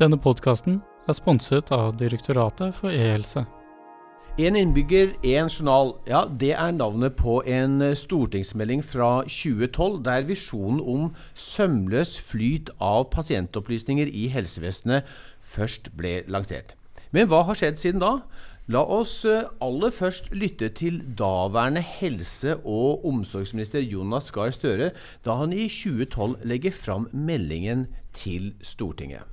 Denne podkasten er sponset av Direktoratet for e-helse. En innbygger, én journal. Ja, Det er navnet på en stortingsmelding fra 2012, der visjonen om sømløs flyt av pasientopplysninger i helsevesenet først ble lansert. Men hva har skjedd siden da? La oss aller først lytte til daværende helse- og omsorgsminister Jonas Gahr Støre da han i 2012 legger fram meldingen til Stortinget.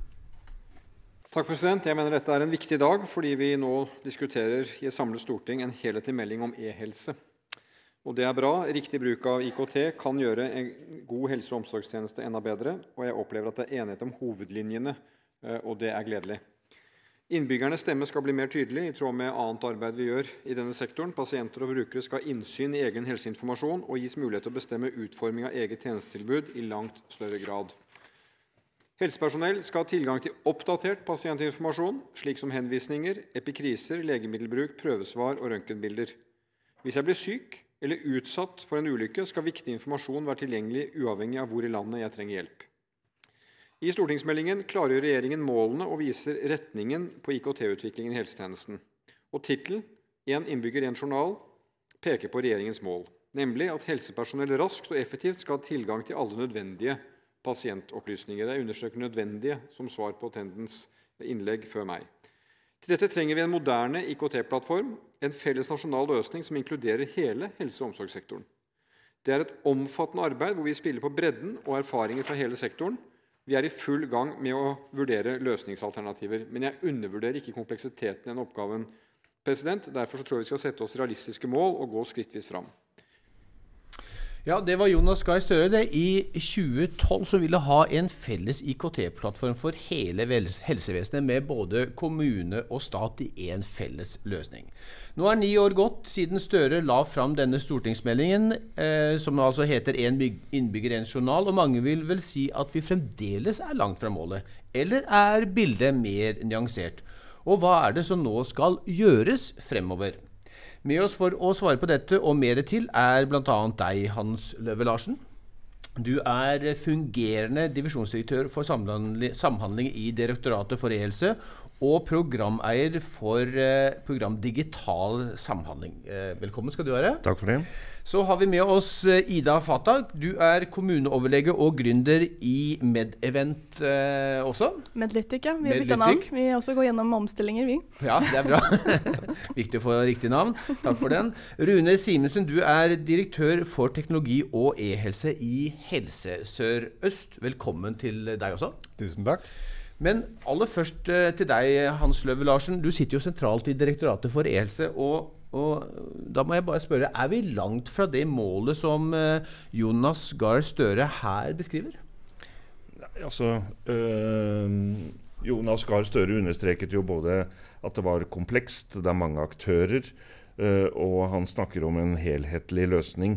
Takk, president. Jeg mener dette er en viktig dag fordi vi nå diskuterer i et samlet storting en helhetlig melding om e-helse. Og Det er bra. Riktig bruk av IKT kan gjøre en god helse- og omsorgstjeneste enda bedre. Og jeg opplever at det er enighet om hovedlinjene, og det er gledelig. Innbyggernes stemme skal bli mer tydelig, i tråd med annet arbeid vi gjør i denne sektoren. Pasienter og brukere skal ha innsyn i egen helseinformasjon og gis mulighet til å bestemme utforming av eget tjenestetilbud i langt større grad. Helsepersonell skal ha tilgang til oppdatert pasientinformasjon, slik som henvisninger, epikriser, legemiddelbruk, prøvesvar og røntgenbilder. Hvis jeg blir syk eller utsatt for en ulykke, skal viktig informasjon være tilgjengelig uavhengig av hvor i landet jeg trenger hjelp. I stortingsmeldingen klargjør regjeringen målene og viser retningen på IKT-utviklingen i helsetjenesten. Og Tittelen 'Én innbygger, én journal' peker på regjeringens mål, nemlig at helsepersonell raskt og effektivt skal ha tilgang til alle nødvendige pasientopplysninger. Jeg understreker 'nødvendige' som svar på Tendens innlegg før meg. Til dette trenger vi en moderne IKT-plattform, en felles nasjonal løsning som inkluderer hele helse- og omsorgssektoren. Det er et omfattende arbeid hvor vi spiller på bredden og erfaringer fra hele sektoren. Vi er i full gang med å vurdere løsningsalternativer. Men jeg undervurderer ikke kompleksiteten i den oppgaven. Derfor tror jeg vi skal sette oss realistiske mål og gå skrittvis fram. Ja, Det var Jonas Gahr Støre. det. I 2012 så ville ha en felles IKT-plattform for hele helsevesenet, med både kommune og stat i én felles løsning. Nå er ni år gått siden Støre la fram denne stortingsmeldingen, eh, som altså heter 'Én innbygger, én journal'. Og mange vil vel si at vi fremdeles er langt fra målet. Eller er bildet mer nyansert? Og hva er det som nå skal gjøres fremover? Med oss for å svare på dette og mer til er bl.a. deg, Hans Løve Larsen. Du er fungerende divisjonsdirektør for samhandling i Direktoratet for e-helse og programeier for program Digital samhandling. Velkommen skal du være. Takk for det. Så har vi med oss Ida Fatah. Du er kommuneoverlege og gründer i Medevent eh, også. Medlytic, ja. Vi har bytta navn. Vi også går gjennom omstillinger, vi. Ja, det er bra. Viktig å få riktig navn. Takk for den. Rune Simensen, du er direktør for teknologi og e-helse i Helse Sør-Øst. Velkommen til deg også. Tusen takk. Men aller først til deg, Hans Løve Larsen. Du sitter jo sentralt i Direktoratet for e-helse. og og da må jeg bare spørre, Er vi langt fra det målet som Jonas Gahr Støre her beskriver? Nei, altså øh, Jonas Gahr Støre understreket jo både at det var komplekst, det er mange aktører, og han snakker om en helhetlig løsning.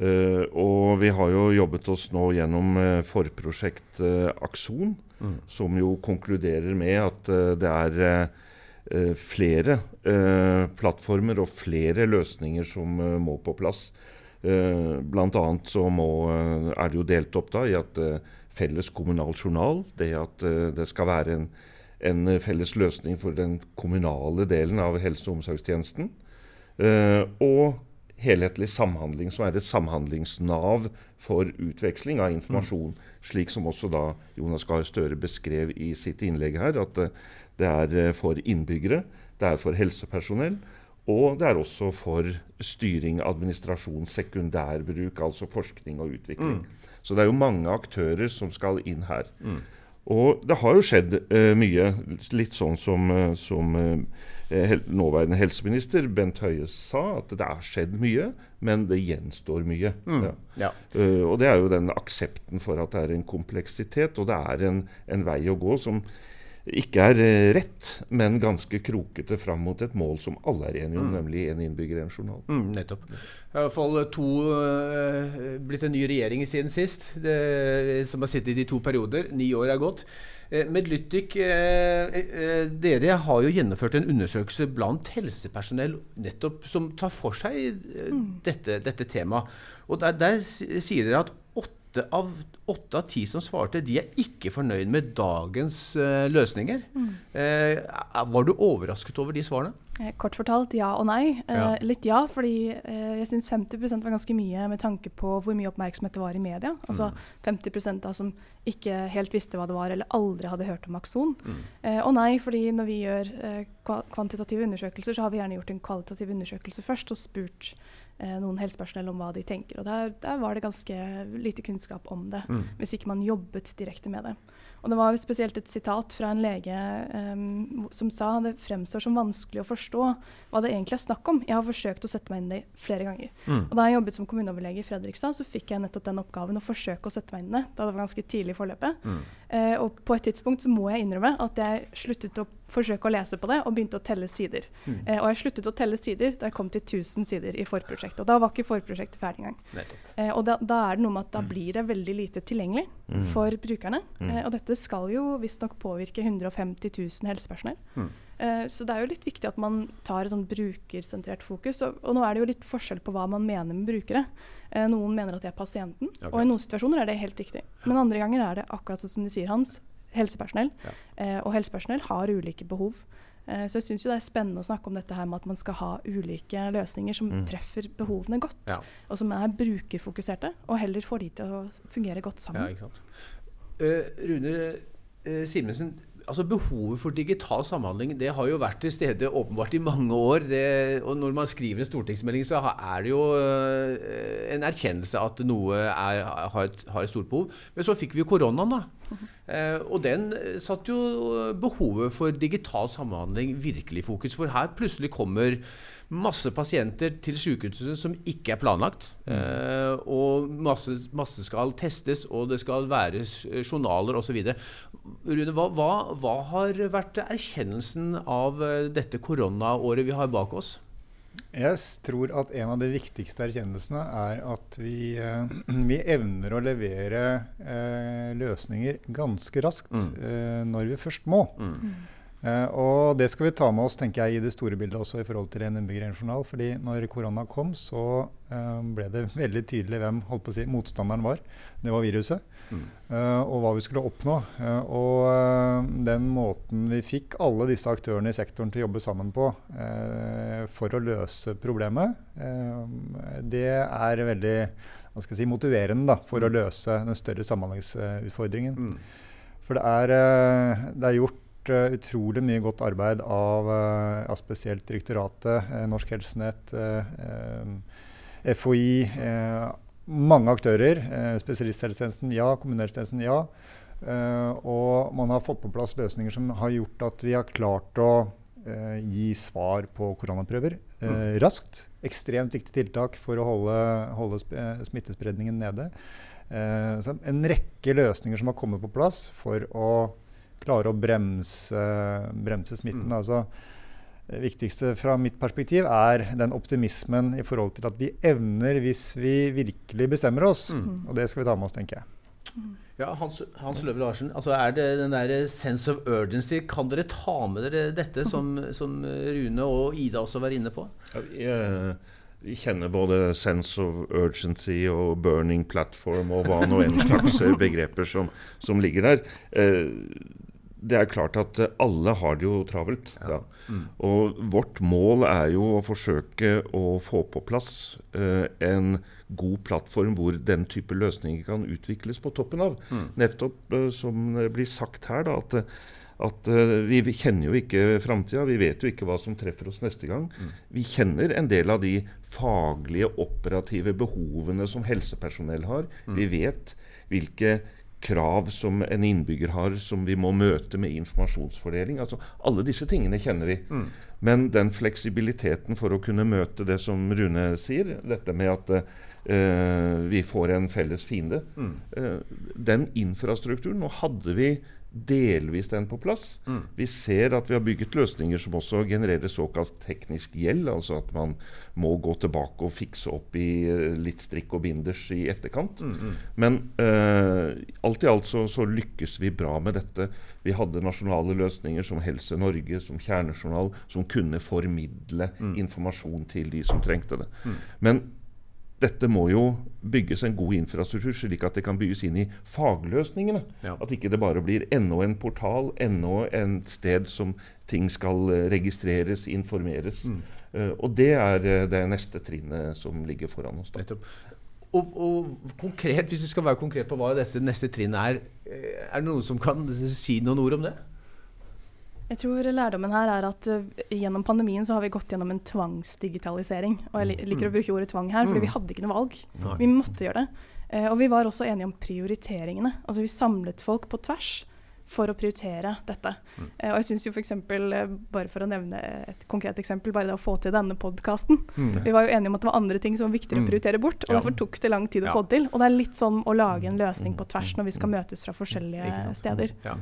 Uh, og vi har jo jobbet oss nå gjennom uh, forprosjekt uh, Akson, mm. som jo konkluderer med at det er flere plattformer og flere løsninger som må på plass. Uh, annet så må, er det jo delt opp da i at felles kommunal journal, det at det skal være en, en, felles løsning for den kommunale delen av helse- og omsorgstjenesten. og helhetlig samhandling, som er et samhandlingsnav for utveksling av informasjon. Slik som også da Jonas Gahr Støre beskrev i sitt innlegg her, at det er for innbyggere, det er for helsepersonell, og det er også for styring, administrasjon, sekundærbruk, altså forskning og utvikling. Mm. Så det er jo mange aktører som skal inn her. Mm. Og det har jo skjedd uh, mye, litt sånn som, som uh, nåværende helseminister Bent Høie sa, at det har skjedd mye, men det gjenstår mye. Mm. Ja. Ja. og det er jo den aksepten for at det er en kompleksitet, og det er en, en vei å gå som ikke er rett, men ganske krokete fram mot et mål som alle er enige om, mm. nemlig én en innbygger, én journal. Mm, nettopp. Det er i hvert fall to, uh, blitt en ny regjering siden sist, det, som har sittet i de to perioder. Ni år er gått. Med Lyttik, eh, eh, dere har jo gjennomført en undersøkelse blant helsepersonell nettopp som tar for seg mm. dette, dette, temaet. Og der, der sier dere at åtte av, ti som svarte, de er ikke fornøyd med dagens uh, løsninger. Mm. Uh, var du overrasket over de svarene? Eh, kort fortalt ja og nei. Ja. litt ja, fordi jeg syns 50% var ganske mye med tanke på hvor mye oppmerksomhet det var i media. Altså mm. 50 da som ikke helt visste hva det var, eller aldri hadde hørt om Akson. Mm. og nei, fordi når vi gjør kvantitative undersøkelser, så har vi gjerne gjort en kvalitativ undersøkelse først og spurt noen helsepersonell om hva de tenker. Og der, der, var det ganske lite kunnskap om det, mm. hvis ikke man jobbet direkte med det. Og det var spesielt et sitat fra en lege um, som sa det fremstår som vanskelig å forstå hva det egentlig er snakk om. Jeg har forsøkt å sette meg inn i det flere ganger. Mm. Og Da jeg jobbet som kommuneoverlege i Fredrikstad, så fikk jeg nettopp den oppgaven å forsøke å sette meg inn i det. Da det var ganske tidlig i forløpet. Mm. Uh, og på et tidspunkt så må jeg innrømme at jeg sluttet å forsøke å lese på det og begynte å telle sider. Mm. Eh, og jeg sluttet å telle sider da jeg kom til 1000 sider i forprosjektet. Og da var ikke forprosjektet ferdig engang. Eh, og da, da, er det noe med at da mm. blir det veldig lite tilgjengelig mm. for brukerne. og dette skal jo visstnok påvirke 150 000 helsepersonell. Mm. Uh, så det er jo litt viktig at man tar et sånn brukersentrert fokus. Og, og, nå er det jo litt forskjell på hva man mener med brukere. Uh, noen mener at det er pasienten, okay. og i noen situasjoner er det helt riktig. Men andre ganger er det akkurat sånn som du sier, Hans, helsepersonell. Ja. Eh, og helsepersonell har ulike behov. Så jeg syns det er spennende å snakke om dette her med at man skal ha ulike løsninger som mm. treffer behovene godt, ja. og som er brukerfokuserte, og heller får de til å fungere godt sammen. Ja, Uh, Rune uh, Simensen, altså Behovet for digital samhandling det har jo vært til stede åpenbart i mange år. Det, og Når man skriver en stortingsmelding, så er det jo uh, en erkjennelse at noe er, har, et, har, et, stort behov. Men så fikk vi koronaen, da. Uh, og den satte jo behovet for digital samhandling virkelig i fokus. For her plutselig kommer masse pasienter til sykehuset som ikke er planlagt. Mm. Eh, og masse, masse, skal testes, og det skal være journaler osv. Rune, hva, hva, hva, har vært erkjennelsen av eh, dette koronaåret vi har bak oss? Jeg tror at en av de viktigste erkjennelsene er at vi, eh, vi evner å levere eh, løsninger ganske raskt mm. eh, når vi først må. Mm. Uh, og det skal vi ta med oss tenker jeg, i det store bildet også i forhold til en innbygger journal. fordi når korona kom, så uh, ble det veldig tydelig hvem holdt på å si, motstanderen var. Det var viruset. Mm. Uh, og hva vi skulle oppnå. og den måten vi fikk alle disse aktørene i sektoren til å jobbe sammen på for å løse problemet, det er veldig si, motiverende da, for å mm. løse den større samhandlingsutfordringen. Mm. For det er, det er gjort uh, utrolig mye godt arbeid av, uh, av spesielt direktoratet, uh, Norsk Helsenett, FHI, mange aktører. spesialisthelsetjenesten, ja. Kommunehelsetjenesten, ja. og man har fått på plass løsninger som har gjort at vi har klart å gi svar på koronaprøver mm. raskt. Ekstremt viktig tiltak for å holde, holde smittespredningen nede. en rekke løsninger som har kommet på plass for å klare å bremse, bremse smitten. Mm. Altså, det viktigste fra mitt perspektiv er den optimismen i forhold til at vi evner hvis vi virkelig bestemmer oss. Mm. Og det skal vi ta med oss, tenker jeg. Ja, Hans, Hans Løve Larsen, altså er det den der sense of urgency Kan dere ta med dere dette, som, som Rune og Ida også var inne på? Ja, vi kjenner både sense of urgency og burning platform og hva nå enn slags begreper som, som ligger der. Eh, det er klart at eh, alle har det jo travelt. Ja. Mm. Og vårt mål er jo å forsøke å få på plass uh, en god plattform hvor den type løsninger kan utvikles på toppen av. Mm. Nettopp uh, som det blir sagt her, da, at, at uh, vi, kjenner jo ikke framtida. Vi vet jo ikke hva som treffer oss neste gang. Mm. Vi kjenner en del av de faglige, operative behovene som helsepersonell har. Mm. Vi vet hvilke krav som en innbygger har, som vi må møte med informasjonsfordeling. Altså, alle disse tingene kjenner vi. Mm. Men den fleksibiliteten for å kunne møte det som Rune sier, dette med at uh, vi får en felles fiende mm. uh, Den infrastrukturen Nå hadde vi delvis den på plass. Mm. Vi ser at vi har bygget løsninger som også genererer såkalt teknisk gjeld. Altså at man må gå tilbake og fikse opp i eh, litt strikk og binders i etterkant. Mm, mm. Men uh, alt i alt så, så, lykkes vi bra med dette. Vi hadde nasjonale løsninger som Helse Norge, som kjernejournal, som kunne formidle mm. informasjon til de som trengte det. Mm. Men dette må jo bygges en god infrastruktur, slik at det kan bygges inn i fagløsningene. Ja. At ikke det bare blir enda en portal, enda en sted som ting skal eh, registreres, informeres. Mm. Uh, og det er uh, det neste trinnet som ligger foran oss. Da. Og, og, konkret, Hvis vi skal være konkret på hva dette neste trinnet er, er det noen som kan si noen ord om det? Jeg tror lærdommen her er at uh, gjennom pandemien så har vi gått gjennom en tvangsdigitalisering. Og jeg liker å bruke ordet tvang her, fordi vi mm. hadde ikke noe valg. Nei. Vi måtte gjøre det. Uh, og vi var også enige om prioriteringene. Altså vi samlet folk på tvers for å prioritere dette. Mm. Uh, og jeg syns jo f.eks., bare for å nevne et konkret eksempel, bare det å få til denne podkasten mm. Vi var jo enige om at det var andre ting som var viktigere mm. å prioritere bort, og ja. derfor tok det lang tid å ja. få det til. Og det er litt sånn å lage en løsning på tvers når vi skal møtes fra forskjellige steder. Ja.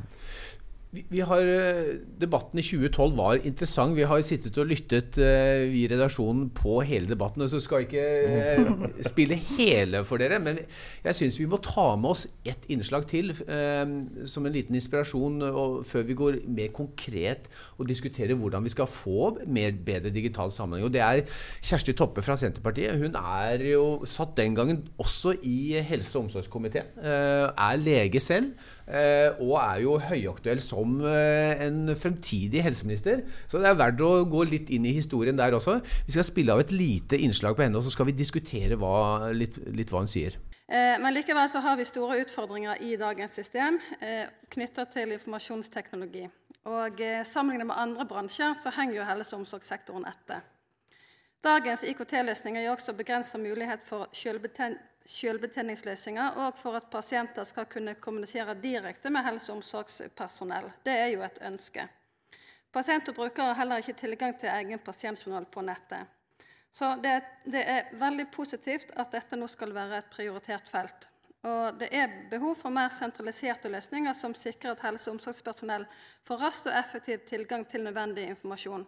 Vi, har, eh, Debatten i 2012 var interessant. Vi har sittet og lyttet uh, vi i redaksjonen på hele debatten. Så skal jeg ikke uh, spille hele for dere, men jeg syns vi må ta med oss ett innslag til som en liten inspirasjon og, før vi går mer konkret og diskuterer hvordan vi skal få mer bedre digital sammenheng. Og Det er Kjersti Toppe fra Senterpartiet. Hun er jo satt den gangen også i helse- og omsorgskomiteen. er lege selv. Eh, og er jo høyaktuell som eh, en fremtidig helseminister. Så det er verdt å gå litt inn i historien der også. Vi skal spille av et lite innslag på henne, og så skal vi diskutere hva, litt, litt, hva hun sier. Eh, men likevel så har vi store utfordringer i dagens system knytta til informasjonsteknologi. Og Sammenlignet med andre bransjer så henger jo helse- og omsorgssektoren etter. Dagens IKT-løsninger gir også begrensa mulighet for selvbetjeningsløsninger og for at pasienter skal kunne kommunisere direkte med helse- og omsorgspersonell. Det er jo et ønske. Pasienter og brukere har heller ikke tilgang til egen pasientjournal på nettet. Så det, det, er veldig positivt at dette nå skal være et prioritert felt. Og det er behov for mer sentraliserte løsninger som sikrer at helse- og omsorgspersonell får raskt og effektiv tilgang til nødvendig informasjon.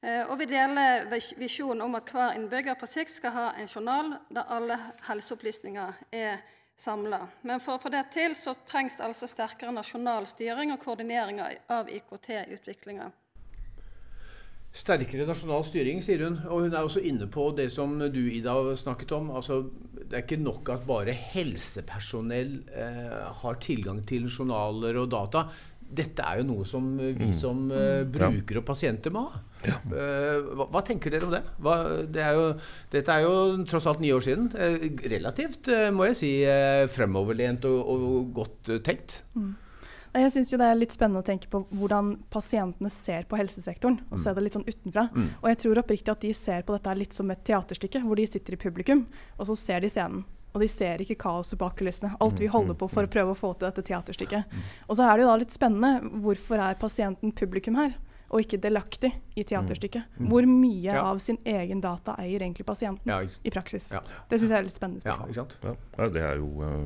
Eh, og vi deler visjonen om at hver innbygger på sikt skal ha en journal der alle helseopplysninger er samla. Men for å få det til så trengs altså sterkere nasjonal styring og koordinering av IKT-utviklinga. Sterkere nasjonal styring, sier hun. Og hun er også inne på det som du, Ida, snakket om. Altså, det er ikke nok at bare helsepersonell eh, har tilgang til journaler og data dette er jo noe som vi mm. som eh, brukere og pasienter må ha. Ja. Uh, hva, hva, tenker dere om det? Hva, det er jo, dette er jo tross alt ni år siden. Uh, relativt, må jeg si, fremoverlent og, og godt tenkt. Mm. Jeg syns det er litt spennende å tenke på hvordan pasientene ser på helsesektoren. og mm. se det litt sånn utenfra. Mm. Og jeg tror oppriktig at de ser på dette litt som et teaterstykke, hvor de sitter i publikum, og så ser de scenen. Og de ser ikke kaoset bak kulissene. Alt vi mm, holder mm, på for å mm. prøve å få til dette teaterstykket. Og så er det jo da litt spennende. Hvorfor er pasienten publikum her? Og ikke delaktig i teaterstykket. Hvor mye ja. av sin egen data eier egentlig pasienten ja, i praksis? Ja. Det syns jeg er litt spennende spørsmål. Ja, det er jo uh,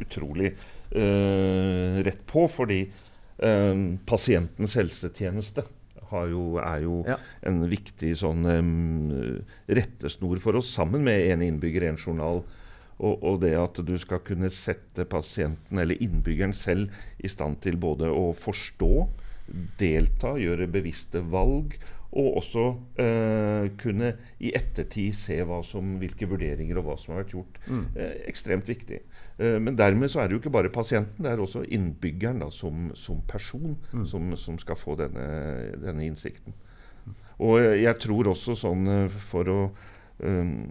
utrolig uh, rett på, fordi uh, pasientens helsetjeneste jo, er jo en viktig sånn um, rettesnor for oss, sammen med en innbygger, en journal og, og, det at du skal kunne sette pasienten eller innbyggeren selv i stand til både å forstå, delta, gjøre bevisste valg, og også eh, kunne i ettertid se som, hvilke vurderinger og hva som har vært gjort. Mm. Eh, ekstremt viktig. Eh, men dermed så er det jo ikke bare pasienten, det er også innbyggeren da, som, som, person mm. som, som, skal få denne, denne innsikten. Og jeg tror også sånn eh, for å um,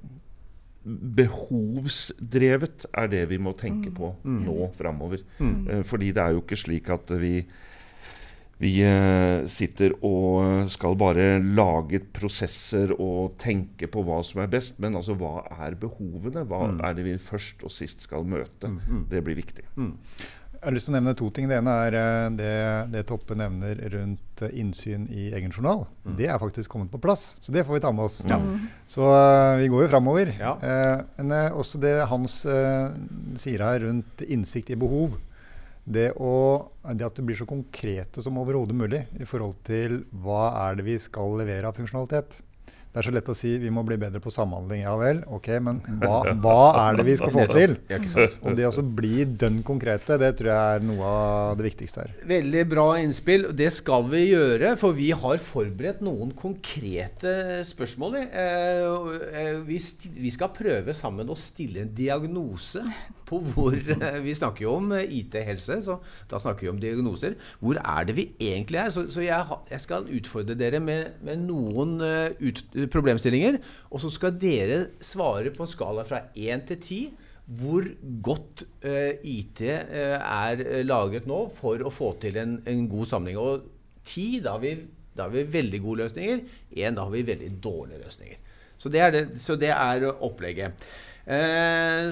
behovsdrevet er det vi må tenke på mm. nå framover. Mm. Uh, fordi det er jo ikke slik at vi, vi uh, sitter og skal bare lage prosesser og tenke på hva som er best, men altså hva er behovene? Hva mm. er det vi først og sist skal møte? Mm. Mm. Det blir viktig. Mm. Jeg har lyst til å nevne to ting. Det ene er eh, det, det Toppe nevner rundt eh, innsyn i egen journal. Mm. Det er faktisk kommet på plass, så det får vi ta med oss. Ja. Så uh, vi går jo framover. Ja. Uh, men uh, også det Hans sier her rundt innsikt i behov. Det, å, det, at det blir så konkrete som overhodet mulig i forhold til hva er det vi skal levere av funksjonalitet. Det er så lett å si vi må bli bedre på samhandling. Ja vel, ok, men hva, hva er det vi skal få til? Og det å bli dønn konkrete, det tror jeg er noe av det viktigste her. Veldig bra innspill. Det skal vi gjøre, for vi har forberedt noen konkrete spørsmål. Eh, eh, vi skal prøve sammen å stille en diagnose på hvor eh, Vi snakker jo om IT-helse, så da snakker vi om diagnoser. Hvor er det vi egentlig er? Så, så jeg, jeg, skal utfordre dere med, med noen ut, problemstillinger. Og så skal dere svare på en skala fra 1 til 10 hvor godt uh, IT uh, er laget nå for å få til en, en god samling. Og 10, da har, vi, da har vi veldig gode løsninger. 1, da har vi veldig dårlige løsninger. Så det er, det, så det er opplegget. Eh,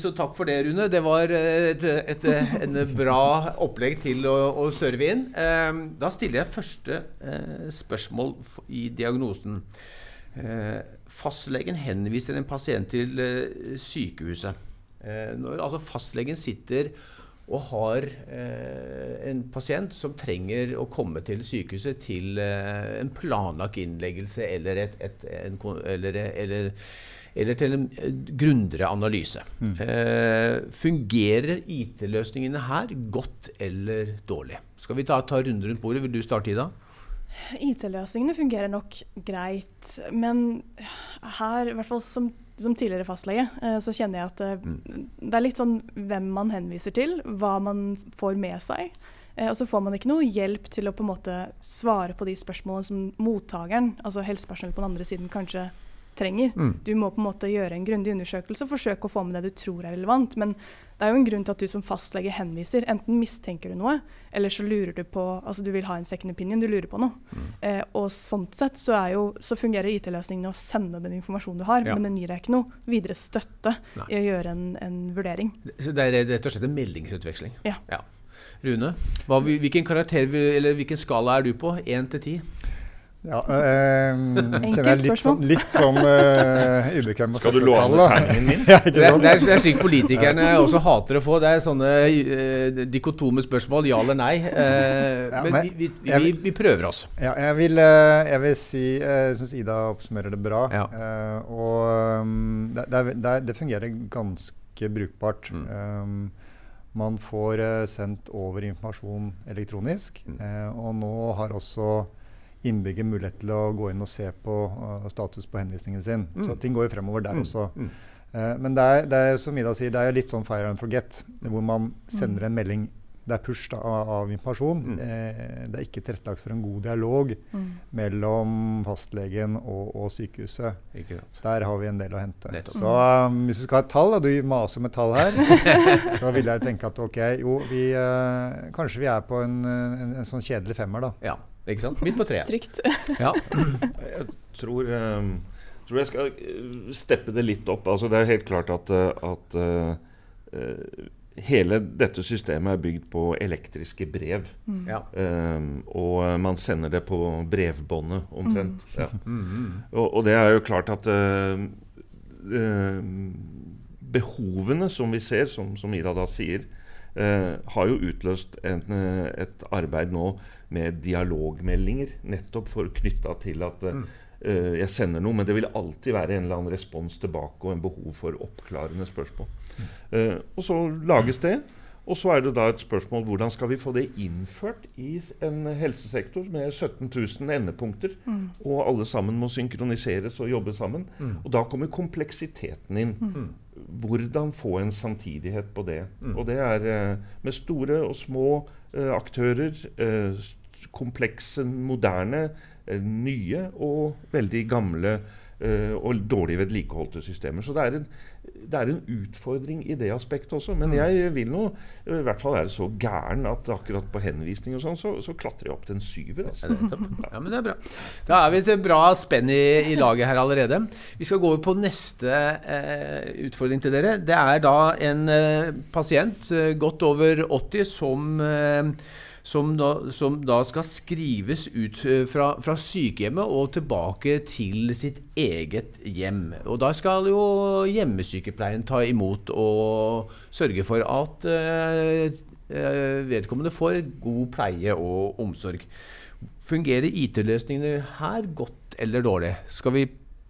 så takk for det, Rune. Det var et, et, en bra opplegg til å, å serve inn. Eh, da stiller jeg første eh, spørsmål i diagnosen. Eh, fastlegen henviser en pasient til eh, sykehuset. Eh, når altså fastlegen sitter og har en pasient som trenger å komme til sykehuset til en planlagt innleggelse eller, et, et, en, eller, eller eller til en grundigere analyse. Mm. Eh, fungerer IT-løsningene her godt eller dårlig? Skal vi ta, ta runden rundt bordet? Vil du starte, Ida? IT-løsningene fungerer nok greit, men her, i hvert fall som, som tidligere fastlege, eh, så kjenner jeg at det, eh, mm. det er litt sånn hvem man henviser til, hva man får med seg. Eh, og så får man ikke noe hjelp til å på en måte svare på de spørsmålene som mottakeren, altså helsepersonell på den andre siden, kanskje trenger. Mm. Du må på en måte gjøre en grundig undersøkelse og forsøke å få med det du tror er relevant. Men det er jo en grunn til at du som fastlege henviser. Enten mistenker du noe, eller så lurer du på Altså du vil ha en second opinion, du lurer på noe. Mm. Eh, og sånn sett så, jo, så fungerer IT-løsningene å sende den informasjonen du har, ja. men den gir deg ikke noe videre støtte Nei. i å gjøre en, en, vurdering. Så det er rett og slett en meldingsutveksling? Ja. ja. Rune, hva, hvilken, karakter, eller hvilken skala er du på? Én til ti? Ja, øh, kjenner jeg litt sånn, litt sånn øh, ubekvem med Skal du låne terningen min? ja, det, det, er, det er slik politikerne også hater å få. Det er sånne øh, dikotome spørsmål. Ja eller nei. Uh, ja, men, men vi, vi, vi, vi, prøver oss. Ja, jeg vil, jeg vil si Jeg syns Ida oppsummerer det bra. Ja. Uh, og det, det, det, fungerer ganske brukbart. Mm. Um, man får sendt over informasjon elektronisk. Mm. og nå har også innbygger mulighet til å gå inn og se på uh, status på henvisningen sin. Mm. Så ting går jo fremover der mm. også. Mm. Uh, men det er, det er, som Ida sier, det er litt sånn fire and forget, hvor man sender en melding det er push da, av, av, informasjon. Mm. Eh, det er ikke tilrettelagt for en god dialog mm. mellom fastlegen og, og sykehuset. Der har vi en del å hente. Nettopp. Så um, hvis du skal ha et tall, og du maser med tall her, så vil jeg tenke at ok, jo, vi, eh, kanskje vi er på en, en, en, sånn kjedelig femmer, da. Ja. Ikke sant? Midt på treet. Trygt. ja. Jeg tror, um, tror, jeg skal eh, steppe det litt opp. Altså, det er helt klart at, eh, at uh, hele dette systemet er bygd på elektriske brev. Mm. Ja. Um, og man sender det på brevbåndet omtrent. Mm. Ja. Mm. Og, og, det er jo klart at uh, uh, behovene som vi ser, som, som Ida da sier, uh, har jo utløst en, et arbeid nå med dialogmeldinger, nettopp for knytta til at mm. uh, jeg sender noe, men det vil alltid være en eller annen respons tilbake og en behov for oppklarende spørsmål. Mm. Uh, og så lages det. Og så er det da et spørsmål hvordan skal vi få det innført i en helsesektor med 17 000 endepunkter, mm. og alle sammen må synkroniseres og jobbe sammen. Mm. Og da kommer kompleksiteten inn. Hvordan få en samtidighet på det. Mm. Og det er uh, med store og små Eh, aktører. Eh, komplekse, moderne, eh, nye og veldig gamle og dårlig vedlikeholdte systemer. Så det er, en, det er, en, utfordring i det aspektet også. Men mm. jeg vil nå i hvert fall være så gæren at akkurat på henvisning og sånn, så, så, klatrer jeg opp til en syver. Altså. Ja, men det er bra. Da er vi til bra spenn i, i, laget her allerede. Vi skal gå over på neste eh, utfordring til dere. Det er da en eh, pasient, eh, godt over 80, som eh, som da, som da, skal skrives ut eh, fra, fra, sykehjemmet og tilbake til sitt eget hjem. Og da skal jo hjemmesykepleien ta imot og sørge for at eh, vedkommende får god pleie og omsorg. Fungerer IT-løsningene her godt eller dårlig? Skal vi,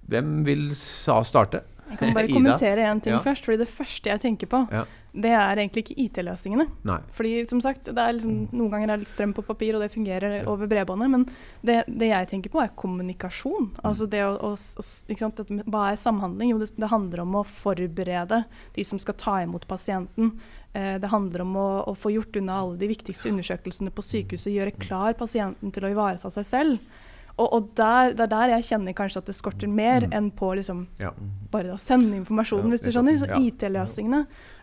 hvem vil starte? Jeg kan bare kommentere én ting ja. først. fordi Det første jeg tenker på, ja. Det er egentlig ikke IT-løsningene. Fordi som sagt, det liksom, Noen ganger er det litt strøm på papir, og det fungerer ja. over bredbåndet. Men det, det, jeg tenker på, er kommunikasjon. Mm. Altså det å, å, å Hva er samhandling? Jo, det, det, handler om å forberede de som skal ta imot pasienten. Eh, det handler om å, å, få gjort unna alle de viktigste undersøkelsene på sykehuset. Gjøre klar pasienten til å ivareta seg selv. Og, og der, det er der jeg kjenner kanskje at det skorter mer mm. enn på liksom, ja. bare å sende informasjonen, hvis du skjønner. Så IT-løsningene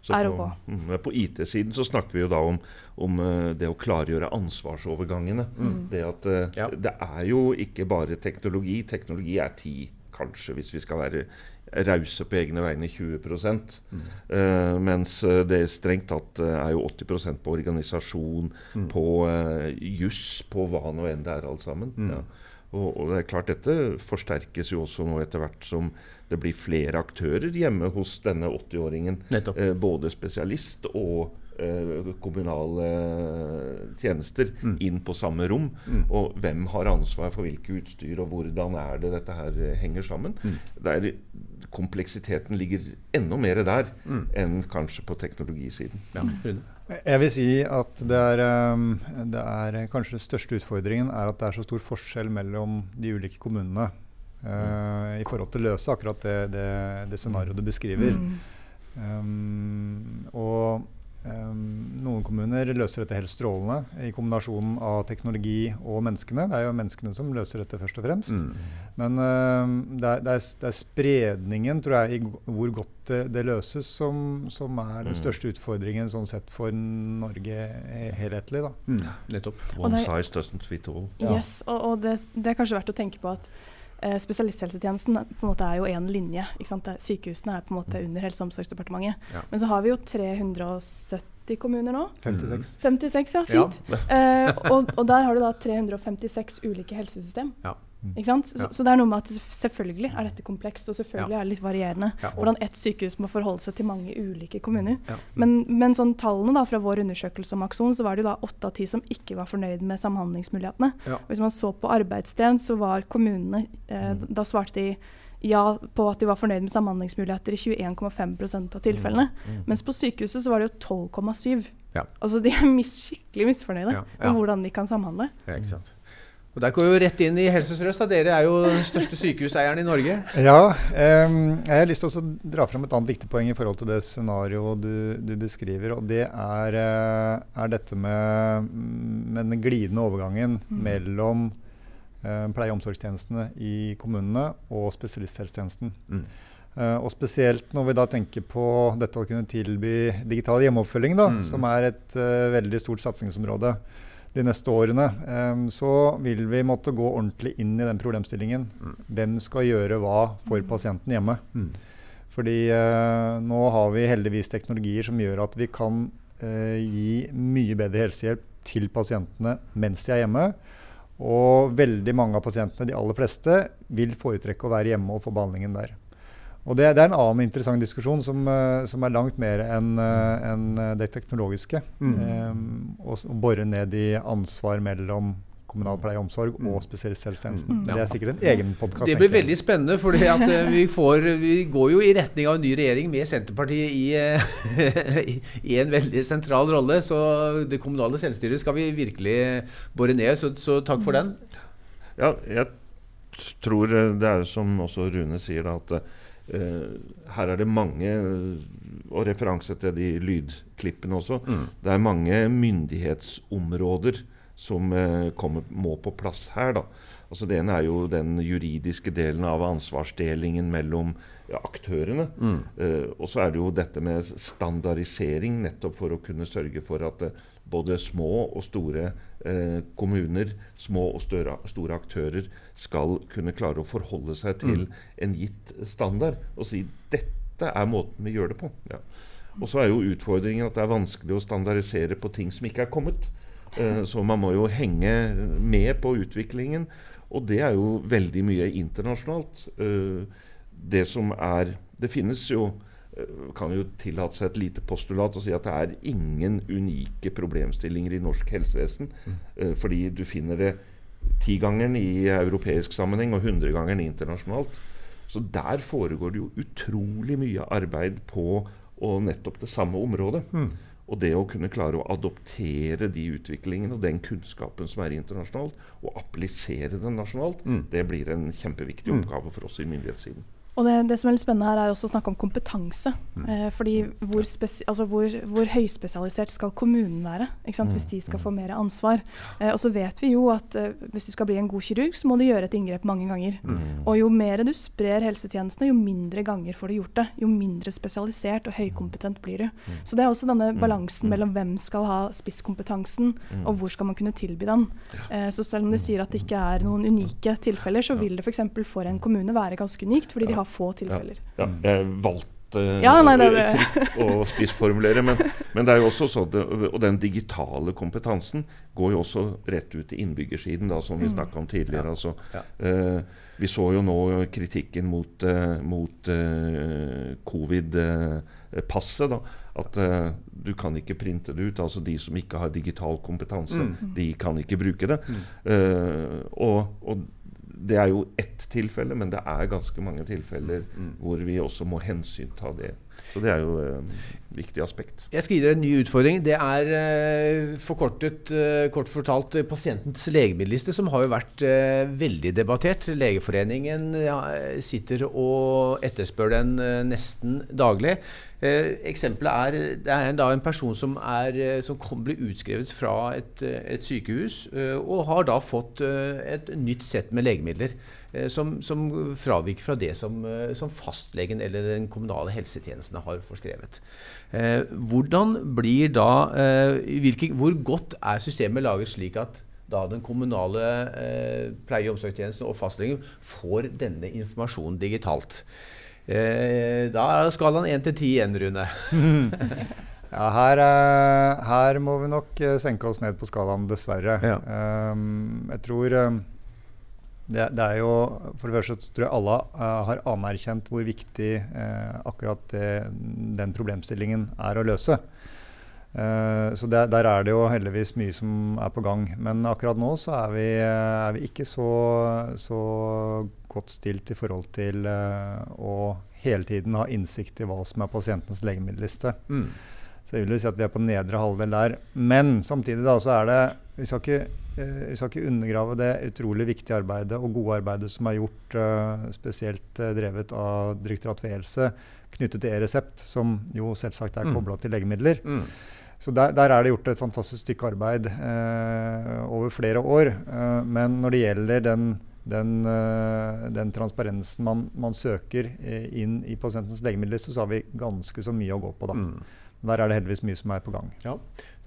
er OK. På, mm, på IT-siden så snakker vi jo da om, om uh, det å klargjøre ansvarsovergangene. Mm. Det at uh, ja. det er jo ikke bare teknologi. Teknologi er ti, kanskje, hvis vi skal være rause på egne vegne 20 mm. uh, Mens det strengt tatt er jo 80 på organisasjon, mm. på uh, juss, på hva nå enn det er alt sammen. Mm. Ja. Og, og, det er klart Dette forsterkes jo også nå etter hvert som det blir flere aktører hjemme hos denne 80-åringen. Eh, både spesialist og eh, kommunale tjenester mm. inn på samme rom. Mm. Og hvem har ansvar for hvilke utstyr, og hvordan er det dette her henger sammen. Mm. Der kompleksiteten ligger enda mer der mm. enn kanskje på teknologisiden. Ja, jeg vil si at det er, um, det er, kanskje den største utfordringen er at det er så stor forskjell mellom de ulike kommunene uh, i forhold til å løse akkurat det, det, det scenarioet du beskriver. Mm. Um, og Um, noen kommuner løser dette helt strålende i kombinasjonen av teknologi og menneskene. Det er jo menneskene som løser dette først og fremst. Mm. Men uh, det, er, det, er, det, er, spredningen, tror jeg, i hvor godt det, det løses, som, som, er den mm. største utfordringen sånn sett for Norge helhetlig. Da. Mm. Nettopp. One size doesn't fit all. Yes, og, og det, er kanskje verdt å tenke på at eh, spesialisthelsetjenesten på en måte er jo én linje. Sykehusene er på en måte mm. under Helse- og omsorgsdepartementet. Ja. Men så har vi jo 370 kommuner nå. 56. 56 ja, fint. Ja. Eh, og, og, der har du da 356 ulike helsesystem. Ja. Mm. Ikke sant? Så, ja. så, det er noe med at selvfølgelig er dette komplekst, og selvfølgelig ja. er det litt varierende ja. hvordan ett sykehus må forholde seg til mange ulike kommuner. Men, men sånn tallene da, fra vår undersøkelse om Akson, så var det da åtte av ti som ikke var fornøyd med samhandlingsmulighetene. Hvis man så på arbeidssted, så var kommunene eh, mm. Da svarte de ja på at de var fornøyd med samhandlingsmuligheter i 21,5% av tilfellene. Mm. Mm. Mens på sykehuset så var det jo 12,7. Altså de er mis skikkelig misfornøyde med hvordan de kan samhandle. Ja, ikke sant. Og Der går jo rett inn i Helse Sør-Øst. Dere er jo den største sykehuseieren i Norge. Ja, Eh, jeg har lyst til å dra fram et annet viktig poeng i forhold til det scenarioet du, du, beskriver. Og det er, uh, er dette med, med, den glidende overgangen mm. mellom eh, pleie- og omsorgstjenestene i kommunene og spesialisthelsetjenesten. Mm. Uh, og spesielt når vi da tenker på dette å kunne tilby digital hjemmeoppfølging, da, mm. som er et veldig stort satsingsområde de neste årene, um, så vil vi måtte gå ordentlig inn i den problemstillingen. Mm. Hvem skal gjøre hva for mm. pasienten hjemme? Mm. Fordi uh, nå har vi heldigvis teknologier som gjør at vi kan uh, gi mye bedre helsehjelp til pasientene mens de er hjemme. Og veldig mange av pasientene, de aller fleste, vil foretrekke å være hjemme og få behandlingen der. Og det, det, er en annen interessant diskusjon som, uh, som er langt mer enn uh, en det teknologiske. Mm. Um, og, og bore ned i ansvar mellom kommunal pleie og omsorg mm. og spesialisthelsetjenesten. Mm. Det er sikkert en egen podkast. Det blir veldig spennende, for vi, vi, går jo i retning av en ny regjering med Senterpartiet i, i, en veldig sentral rolle. Så det kommunale selvstyret skal vi virkelig bore ned. Så, så takk for den. Ja, jeg tror det er som også Rune sier, da, at her er det mange, og referanse til de lydklippene også, mm. det er mange myndighetsområder som uh, kommer, må på plass her. da. Altså Det ene er jo den juridiske delen av ansvarsdelingen mellom aktørene. Mm. Uh, og så er det jo dette med standardisering, nettopp for å kunne sørge for at både små og store eh, kommuner, små og større, store aktører, skal kunne klare å forholde seg til mm. en gitt standard og si dette er måten vi gjør det på. Ja. Og så er jo utfordringen at det er vanskelig å standardisere på ting som ikke er kommet. Eh, så man må jo henge med på utviklingen. Og det er jo veldig mye internasjonalt. Eh, det som er Det finnes jo kan jo tillate seg et lite postulat og si at det er ingen unike problemstillinger i norsk helsevesen. Mm. Uh, fordi du finner det Tigangeren i europeisk sammenheng og hundregangeren internasjonalt. Så der foregår det jo utrolig mye arbeid på og nettopp det samme området. Mm. Og det å kunne klare å adoptere de utviklingene og den kunnskapen som er internasjonalt, og applisere den nasjonalt, mm. det blir en kjempeviktig mm. oppgave for oss i myndighetssiden. Og det, det, som er litt spennende her, er også å snakke om kompetanse. Mm. Eh, fordi hvor, altså hvor, hvor, høyspesialisert skal kommunen være mm. hvis de skal få mer ansvar? Eh, og så vet vi jo at eh, hvis du skal bli en god kirurg, så må du gjøre et inngrep mange ganger. Mm. Og jo mer du sprer helsetjenestene, jo mindre ganger får du gjort det. Jo mindre spesialisert og høykompetent blir du. Mm. Så det er også denne mm. balansen mm. mellom hvem skal ha spisskompetansen, og hvor skal man kunne tilby den. Eh, så selv om du sier at det ikke er noen unike tilfeller, så vil det f.eks. For, for en kommune være ganske unikt. fordi de har har få tilfeller. Ja, ja. Jeg valgte ja, nei, det, det. fritt å spissformulere, men, men, det er jo også sånn Og den digitale kompetansen går jo også rett ut til innbyggersiden, da, som vi mm. snakka om tidligere. Altså, uh, vi så jo nå kritikken mot, uh, mot uh, covid-passet. At du kan ikke printe det ut. altså De som ikke har digital kompetanse, mm. de kan ikke bruke det. Mm. og, og det er jo ett tilfelle, men det er ganske mange tilfeller mm. hvor vi også må hensynta det. Så det er jo et uh, viktig aspekt. Jeg skal gi dere en ny utfordring. Det er uh, forkortet, uh, kort fortalt uh, pasientens legemiddelliste, som har jo vært veldig debattert. Legeforeningen sitter og etterspør den nesten daglig. Eh, eksempelet er det er da en person som, er, eh, som ble utskrevet fra et, eh, et, sykehus, eh, og har da fått eh, et nytt sett med legemidler eh, som, som fraviker fra det som, som, fastlegen eller den kommunale helsetjenesten har forskrevet. Hvordan blir da hvilke, Hvor godt er systemet laget slik at da den kommunale pleie- og omsorgstjenesten og fastlegen får denne informasjonen digitalt? Eh, da er skalaen 1 til 10 igjen, Rune. ja, her, uh, her, må vi nok senke oss ned på skalaen, dessverre. Ja. Um, jeg tror um, det, det, er jo For det første tror jeg alle uh, har anerkjent hvor viktig akkurat det, den problemstillingen er å løse. så der, der, er det jo heldigvis mye som er på gang. Men akkurat nå så er vi, er vi ikke så, så godt stilt i forhold til uh, å hele tiden ha innsikt i hva som er pasientens legemiddelliste. Mm. Så jeg vil si at vi er på nedre halvdel der. Men samtidig da, så er det Vi skal ikke, uh, vi skal ikke undergrave det utrolig viktige arbeidet og gode arbeidet som er gjort, uh, spesielt drevet av Direktoratet for e-helse, knyttet til e-resept, som jo selvsagt er mm. kobla til legemidler. Mm. Så der, der, er det gjort et fantastisk stykke arbeid over flere år. men når det gjelder den den, eh, den transparensen man, man, søker eh, inn i pasientens legemiddelliste, så har vi ganske så mye å gå på da. Mm. Der er det heldigvis mye som er på gang. Ja.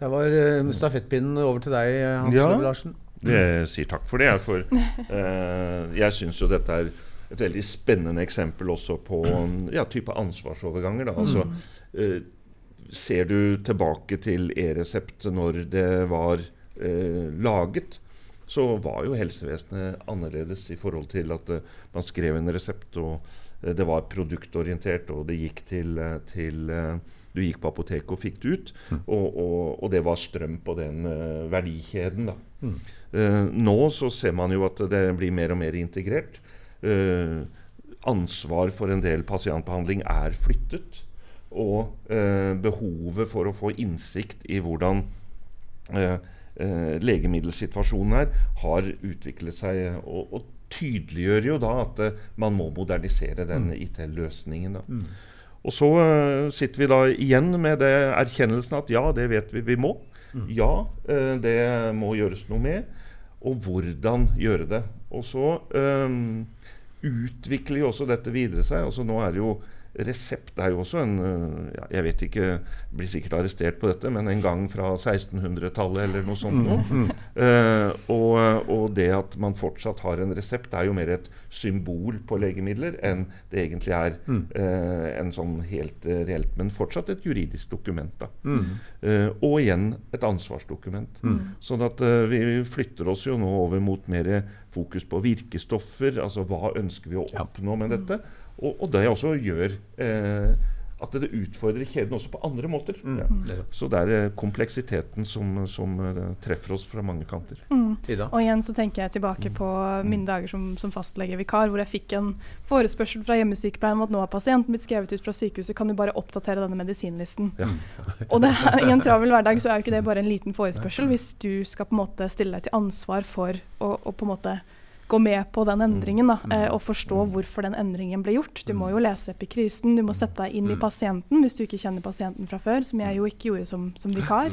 Der var uh, stafettpinnen over til deg, Hans ja, Larsen. Mm. Jeg sier takk for det. For uh, jeg syns jo dette er et veldig spennende eksempel også på ja, type ansvarsoverganger. Da. Altså, uh, ser du tilbake til e-resept når det var laget, så var jo helsevesenet annerledes i forhold til at uh, man skrev en resept, og uh, det var produktorientert, og det gikk til, uh, til Du gikk på apoteket og fikk det ut, og, og, og, det var strøm på den verdikjeden. Mm. nå så ser man jo at det blir mer og mer integrert. ansvar for en del pasientbehandling er flyttet. Og behovet for å få innsikt i hvordan legemiddelsituasjonen her har utviklet seg. Og, og tydeliggjør jo da at man må modernisere den. IT-løsningen. Mm. Og så uh, sitter vi da igjen med det erkjennelsen at ja, det vet vi vi må. Mm. Ja, uh, det må gjøres noe med. Og hvordan gjøre det. Og så um, utvikler jo også dette videre seg. Altså Nå er det jo Resept er jo også en ja, Jeg vet ikke, blir sikkert arrestert på dette, men en gang fra 1600-tallet eller noe sånt noe. Mm, mm. Uh, og, og, det at man fortsatt har en resept, er jo mer et symbol på legemidler enn det egentlig er mm. uh, en sånn helt uh, reelt, men fortsatt et juridisk dokument. da. Mm. og igjen et ansvarsdokument. Mm. Sånn at vi flytter oss jo nå over mot mer fokus på virkestoffer. Altså hva ønsker vi å oppnå med dette? Og, og det også gjør eh, at det utfordrer kjeden også på andre måter. Mm. Ja. Så det er eh, kompleksiteten som, som eh, treffer oss fra mange kanter. Mm. Og igjen så tenker jeg tilbake på mine dager som, som fastlegevikar, hvor jeg fikk en forespørsel fra hjemmesykepleien om at nå har pasienten blitt skrevet ut fra sykehuset, kan du bare oppdatere denne medisinlisten? Ja. Og det, i en travel hverdag så er jo ikke det bare en liten forespørsel. Hvis du skal på en måte stille deg til ansvar for å, å på en måte gå med på den endringen da, eh, og forstå hvorfor den endringen ble gjort. Du må jo lese epikrisen, du må sette deg inn i pasienten hvis du ikke kjenner pasienten fra før, som jeg jo ikke gjorde som, som vikar.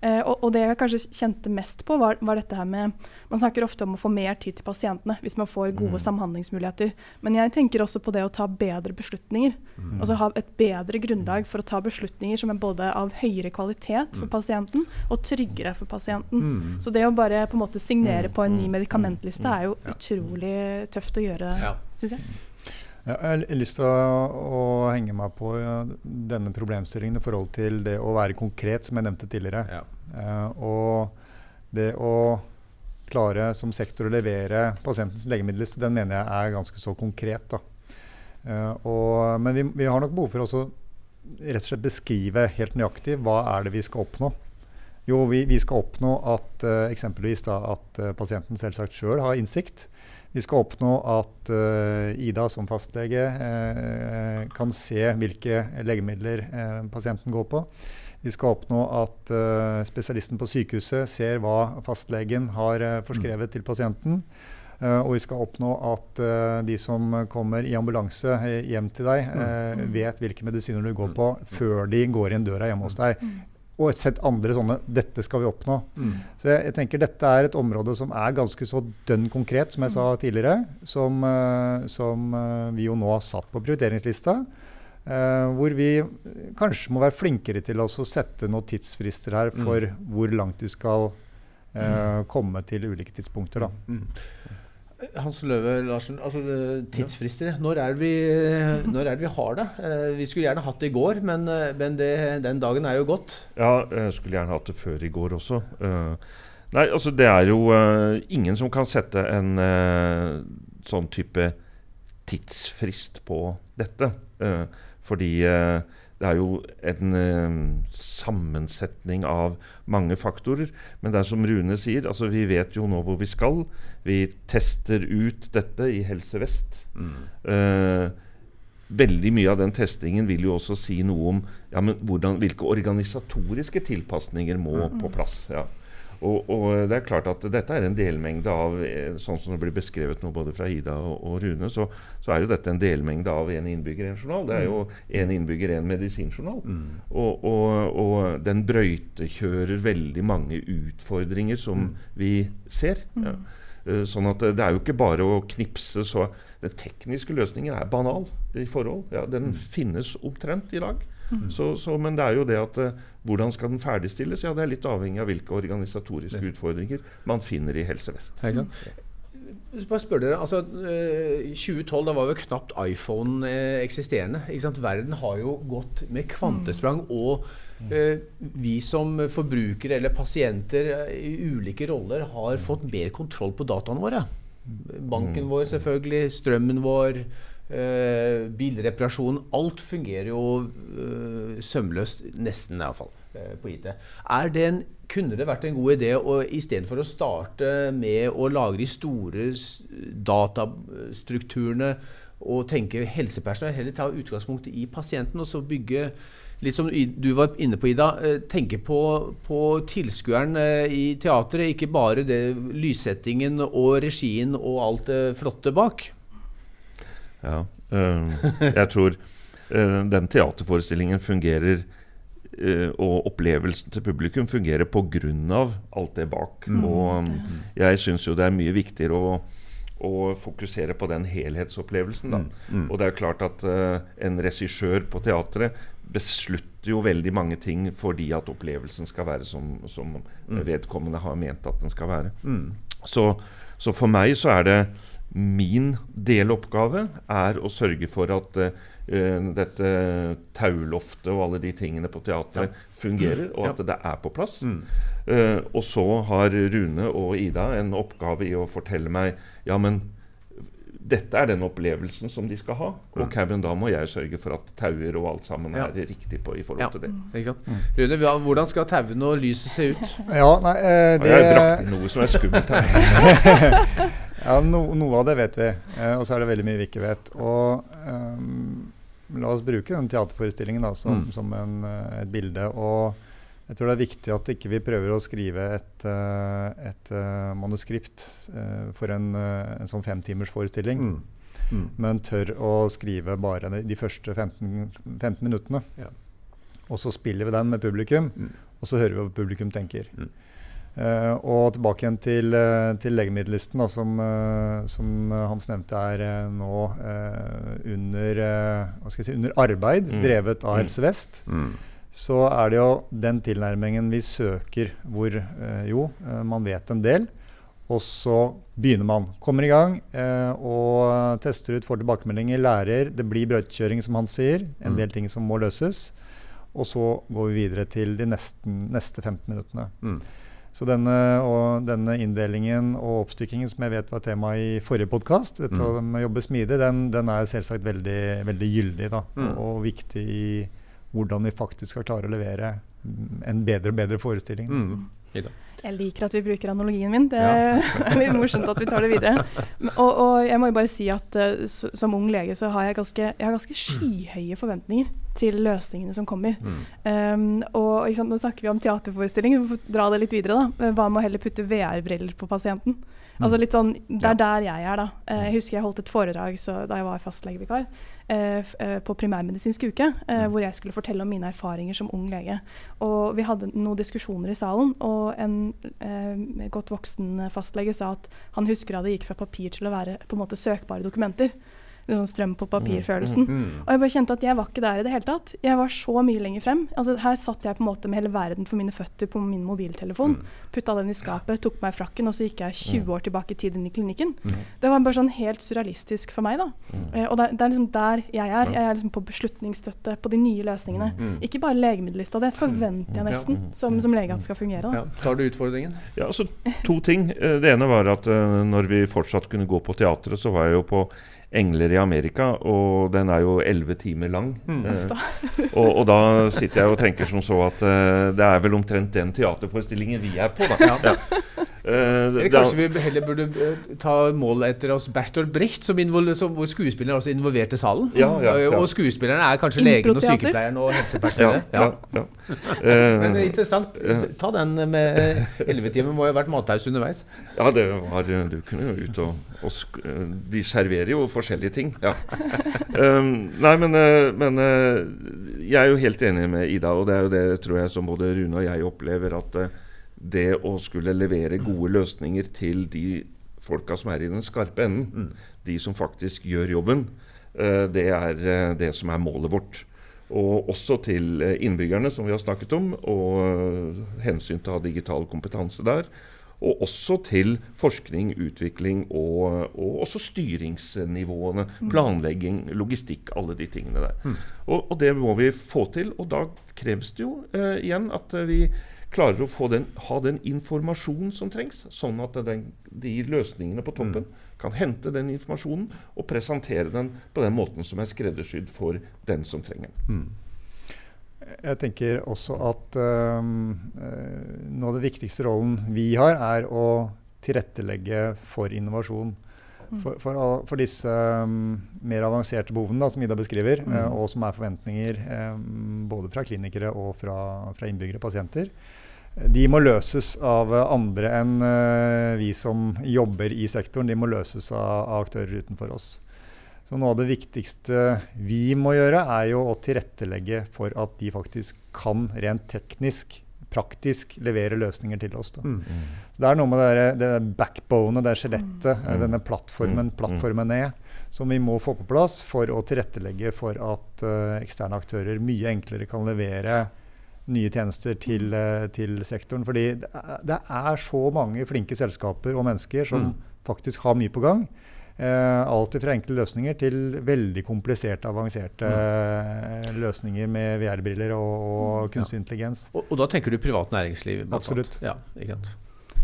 Eh, og, og det jeg kanskje kjente mest på, var, var, dette her med Man snakker ofte om å få mer tid til pasientene hvis man får gode samhandlingsmuligheter. Men jeg tenker også på det å ta bedre beslutninger. Altså ha et bedre grunnlag for å ta beslutninger som er både av høyere kvalitet for pasienten og tryggere for pasienten. Så det å bare på en måte signere på en ny medikamentliste er jo utrolig tøft å gjøre, Ja. syns jeg. Ja, jeg har lyst til å, å henge meg på denne problemstillingen i forhold til det å være konkret, som jeg nevnte tidligere. Ja. Eh, og det å klare som sektor å levere pasientens legemiddelliste, den mener jeg er ganske så konkret. Da. Eh, og, men vi, vi har nok behov for også rett og slett beskrive helt nøyaktig hva er det vi skal oppnå. Jo, vi, vi skal oppnå at uh, eksempelvis da, at uh, pasienten selvsagt sjøl har innsikt. Vi skal oppnå at eh, Ida som fastlege eh, kan se hvilke legemidler eh, pasienten går på. Vi skal oppnå at spesialisten på sykehuset ser hva fastlegen har forskrevet til pasienten. Eh, og vi skal oppnå at de som kommer i ambulanse hjem til deg, eh, vet hvilke medisiner du går på før de går inn døra hjemme hos deg. Og et sett andre sånne 'dette skal vi oppnå'. Så jeg, jeg tenker dette er et område som er ganske så dønn konkret, som jeg sa tidligere. Som, eh, som eh, vi jo nå har satt på prioriteringslista. Uh, hvor vi kanskje må være flinkere til å sette noen tidsfrister her for hvor langt vi skal uh, komme til ulike tidspunkter. Da. Hans Løve Larsen, altså eh, tidsfrister. Når er, vi, når er det vi har det? Eh, Vi skulle gjerne hatt det i går, men, eh, men det, den dagen er jo gått. Ja, jeg skulle gjerne hatt det før i går også. Nei, altså det er jo ingen som kan sette en sånn type tidsfrist på dette. Fordi det er jo en eh, sammensetning av mange faktorer. Men det er som Rune sier, altså vi vet jo nå hvor vi skal. Vi tester ut dette i Helse Vest. Eh, veldig mye av den testingen vil jo også si noe om ja, men hvordan, hvilke organisatoriske tilpasninger må på plass. Ja. Og, og det er klart at dette er en delmengde av eh, Sånn som det blir beskrevet nå både fra Ida og, og Rune, så, så er jo dette en delmengde av en innbygger, en journal. Det er jo en innbygger, en medisinjournal. Og, og, og den brøytekjører veldig mange utfordringer som vi ser. Ja. Eh, Sånn at det det er jo ikke bare å knipse så Den tekniske løsningen er banal i forhold. Ja, den finnes omtrent i dag. Så, så, men det er jo det at eh, hvordan skal den ferdigstilles? Ja, Det er litt avhengig av hvilke organisatoriske utfordringer man finner i Helse Vest. Bare spør dere, altså eh, 2012 da var jo knapt iPhone eh, eksisterende. Ikke sant? Verden har jo gått med kvantesprang. Og eh, vi som forbrukere eller pasienter eh, i ulike roller har fått mer kontroll på dataene våre. Banken vår selvfølgelig, strømmen vår, eh, bilreparasjon. Alt fungerer jo eh, sømløst, nesten iallfall, eh, på IT. Det en, kunne det vært en god idé å istedenfor å starte med å lage de store datastrukturene og tenke helsepersonell, heller ta utgangspunkt i pasienten og så bygge Litt som du var inne på, Ida. Tenke på, på tilskueren i teatret, ikke bare det lyssettingen og regien og alt det flotte bak. Ja, eh, jeg tror eh, den teaterforestillingen fungerer eh, og opplevelsen til publikum fungerer pga. alt det bak. Og um, jeg syns jo det er mye viktigere å, å fokusere på den helhetsopplevelsen. Da. Og det er klart at uh, en regissør på teatret beslutter jo veldig mange ting fordi at opplevelsen skal være som, som vedkommende har ment at den skal være. Så, så for meg så er det min deloppgave er å sørge for at uh, dette tauloftet og alle de tingene på teatret fungerer, og at det er på plass. Eh, og så har Rune og Ida en oppgave i å fortelle meg ja, men dette er den opplevelsen som de skal ha. Og Mm. Kevin, da må jeg sørge for at tauer og alt sammen Ja. er riktig på i forhold Ja. til det. Ikke sant? Rune, hvordan skal tauene og lyset se ut? Ja, nei, eh, Og jeg har brakt inn noe som er skummelt her. Ja, no, noe av det vet vi, eh, og så er det veldig mye vi ikke vet. Og ehm, La oss bruke den teaterforestillingen da, som, Mm. som en, eh, et bilde. Og jeg tror det er viktig at ikke vi prøver å skrive et, eh, et manuskript for en, en sånn femtimers forestilling, Mm. Mm. men tør å skrive bare de, de første 15, 15 minuttene. Ja. Og så spiller vi den med publikum, Mm. og så hører vi hva publikum tenker. Mm. Eh, og tilbake igjen til, uh, til legemiddellisten, da, som, uh, som Hans nevnte er nå under, si, under arbeid, Mm. drevet av Mm. Helse Vest. Mm. Så er det jo den tilnærmingen vi søker, hvor jo, man vet en del. Og så begynner man. Kommer i gang og tester ut, får tilbakemeldinger, lærer. Det blir brøytekjøring, som han sier. En Mm. del ting som må løses. Og så går vi videre til de nesten, neste 15 minuttene. Mm. Så denne, og denne inndelingen og oppstykkingen som jeg vet var tema i forrige podkast, dette Mm. med å jobbe smidig, den, den er selvsagt veldig, veldig gyldig da, Mm. og, og viktig i hvordan vi faktisk skal klare å levere en bedre og bedre forestilling. Mm. Ida. Jeg liker at vi bruker analogien min. Det Ja. er litt morsomt at vi tar det videre. Og, og jeg må jo bare si at uh, som ung lege så har jeg ganske, jeg har ganske skyhøye forventninger til løsningene som kommer. Mm. Um, og sant, Nå snakker vi om teaterforestilling, vi får dra det litt videre. da. Eh, Hva med å heller putte VR-briller på pasienten? Altså litt sånn, Det er der jeg er, da. Eh, Jeg husker jeg holdt et foredrag så, da jeg var fastlegevikar eh, eh, på primærmedisinsk uke, eh, hvor jeg skulle fortelle om mine erfaringer som ung lege. Og vi hadde noen diskusjoner i salen, og en eh, godt voksen fastlege sa at han husker da det gikk fra papir til å være på en måte søkbare dokumenter. Sånn strøm på papir-følelsen. Mm. Og jeg bare kjente at jeg var ikke der i det hele tatt. Jeg var så mye lenger frem. Altså, her satt jeg på en måte med hele verden for mine føtter på min mobiltelefon. Mm. Putta den i skapet, tok meg frakken, og så gikk jeg 20 år tilbake i tid inn i klinikken. Mm. Det var bare sånn helt surrealistisk for meg, da. Eh, og det, det er liksom der jeg er. Jeg er liksom på beslutningsstøtte på de nye løsningene. Mm. Ikke bare legemiddellista. Det forventer jeg nesten som, som lege at skal fungere. Da. Ja. Tar du utfordringen? Ja, altså To ting. Eh, Det ene var at eh, når vi fortsatt kunne gå på teatret, så var jeg jo på Engler i Amerika, og den er jo elleve timer lang. Mm. Eh, og, og da sitter jeg og tenker som så at eh, det er vel omtrent den teaterforestillingen vi er på, da. Ja. Eh, Eller da- kanskje vi heller burde eh, ta mål etter oss Bertolt Brecht, som, som hvor skuespilleren er også involvert i salen. Ja, ja, ja. Og skuespilleren er kanskje legen og sykepleieren og ja, helsepersonellet. ja, ja. Eh, Men det er interessant. Ta den med ellevetimen. Må jo ha vært matpause underveis. Ja, det var, du kunne jo ut og, og sk De serverer jo forskjellige ting. Ja. Um, nei, men, men jeg er jo helt enig med Ida, og det er jo det tror jeg som både Rune og jeg opplever, at det å skulle levere gode løsninger til de folka som er i den skarpe enden, de som faktisk gjør jobben, eh, det er eh, det som er målet vårt. Og også til eh, innbyggerne, som vi har snakket om, og hensyn til å ha digital kompetanse der. Og også til forskning, utvikling og, og også styringsnivåene. Planlegging, logistikk, alle de tingene der. Og, og det må vi få til. Og da kreves det jo eh, igjen at vi klarer å få den, ha den informasjonen som trengs, sånn at den, de løsningene på toppen kan hente den informasjonen og presentere den på den måten som er skreddersydd for den som trenger den. Jeg tenker også at øh, noe av den viktigste rollen vi har, er å tilrettelegge for innovasjon. For, for, for disse um, mer avanserte behovene da, som Ida beskriver, øh, og som er forventninger um, både fra klinikere og fra, fra innbyggere, pasienter, de må løses av andre enn øh, vi som jobber i sektoren. De må løses av, aktører utenfor oss. Så noe av det viktigste vi må gjøre, er jo å tilrettelegge for at de faktisk kan rent teknisk, praktisk levere løsninger til oss. Da. Så det er noe med det, der- det der backbonet, det skjelettet, mm. denne plattformen, plattformen er, som vi må få på plass for å tilrettelegge for at uh, eksterne aktører mye enklere kan levere nye tjenester til, eh, til sektoren. Fordi det er, så mange flinke selskaper og mennesker som faktisk har mye på gang. Eh, alt fra enkle løsninger til veldig kompliserte, avanserte eh, løsninger med VR-briller og, og kunstig intelligens. Og, og da tenker du privat næringsliv? Absolutt. Ja, ikke sant?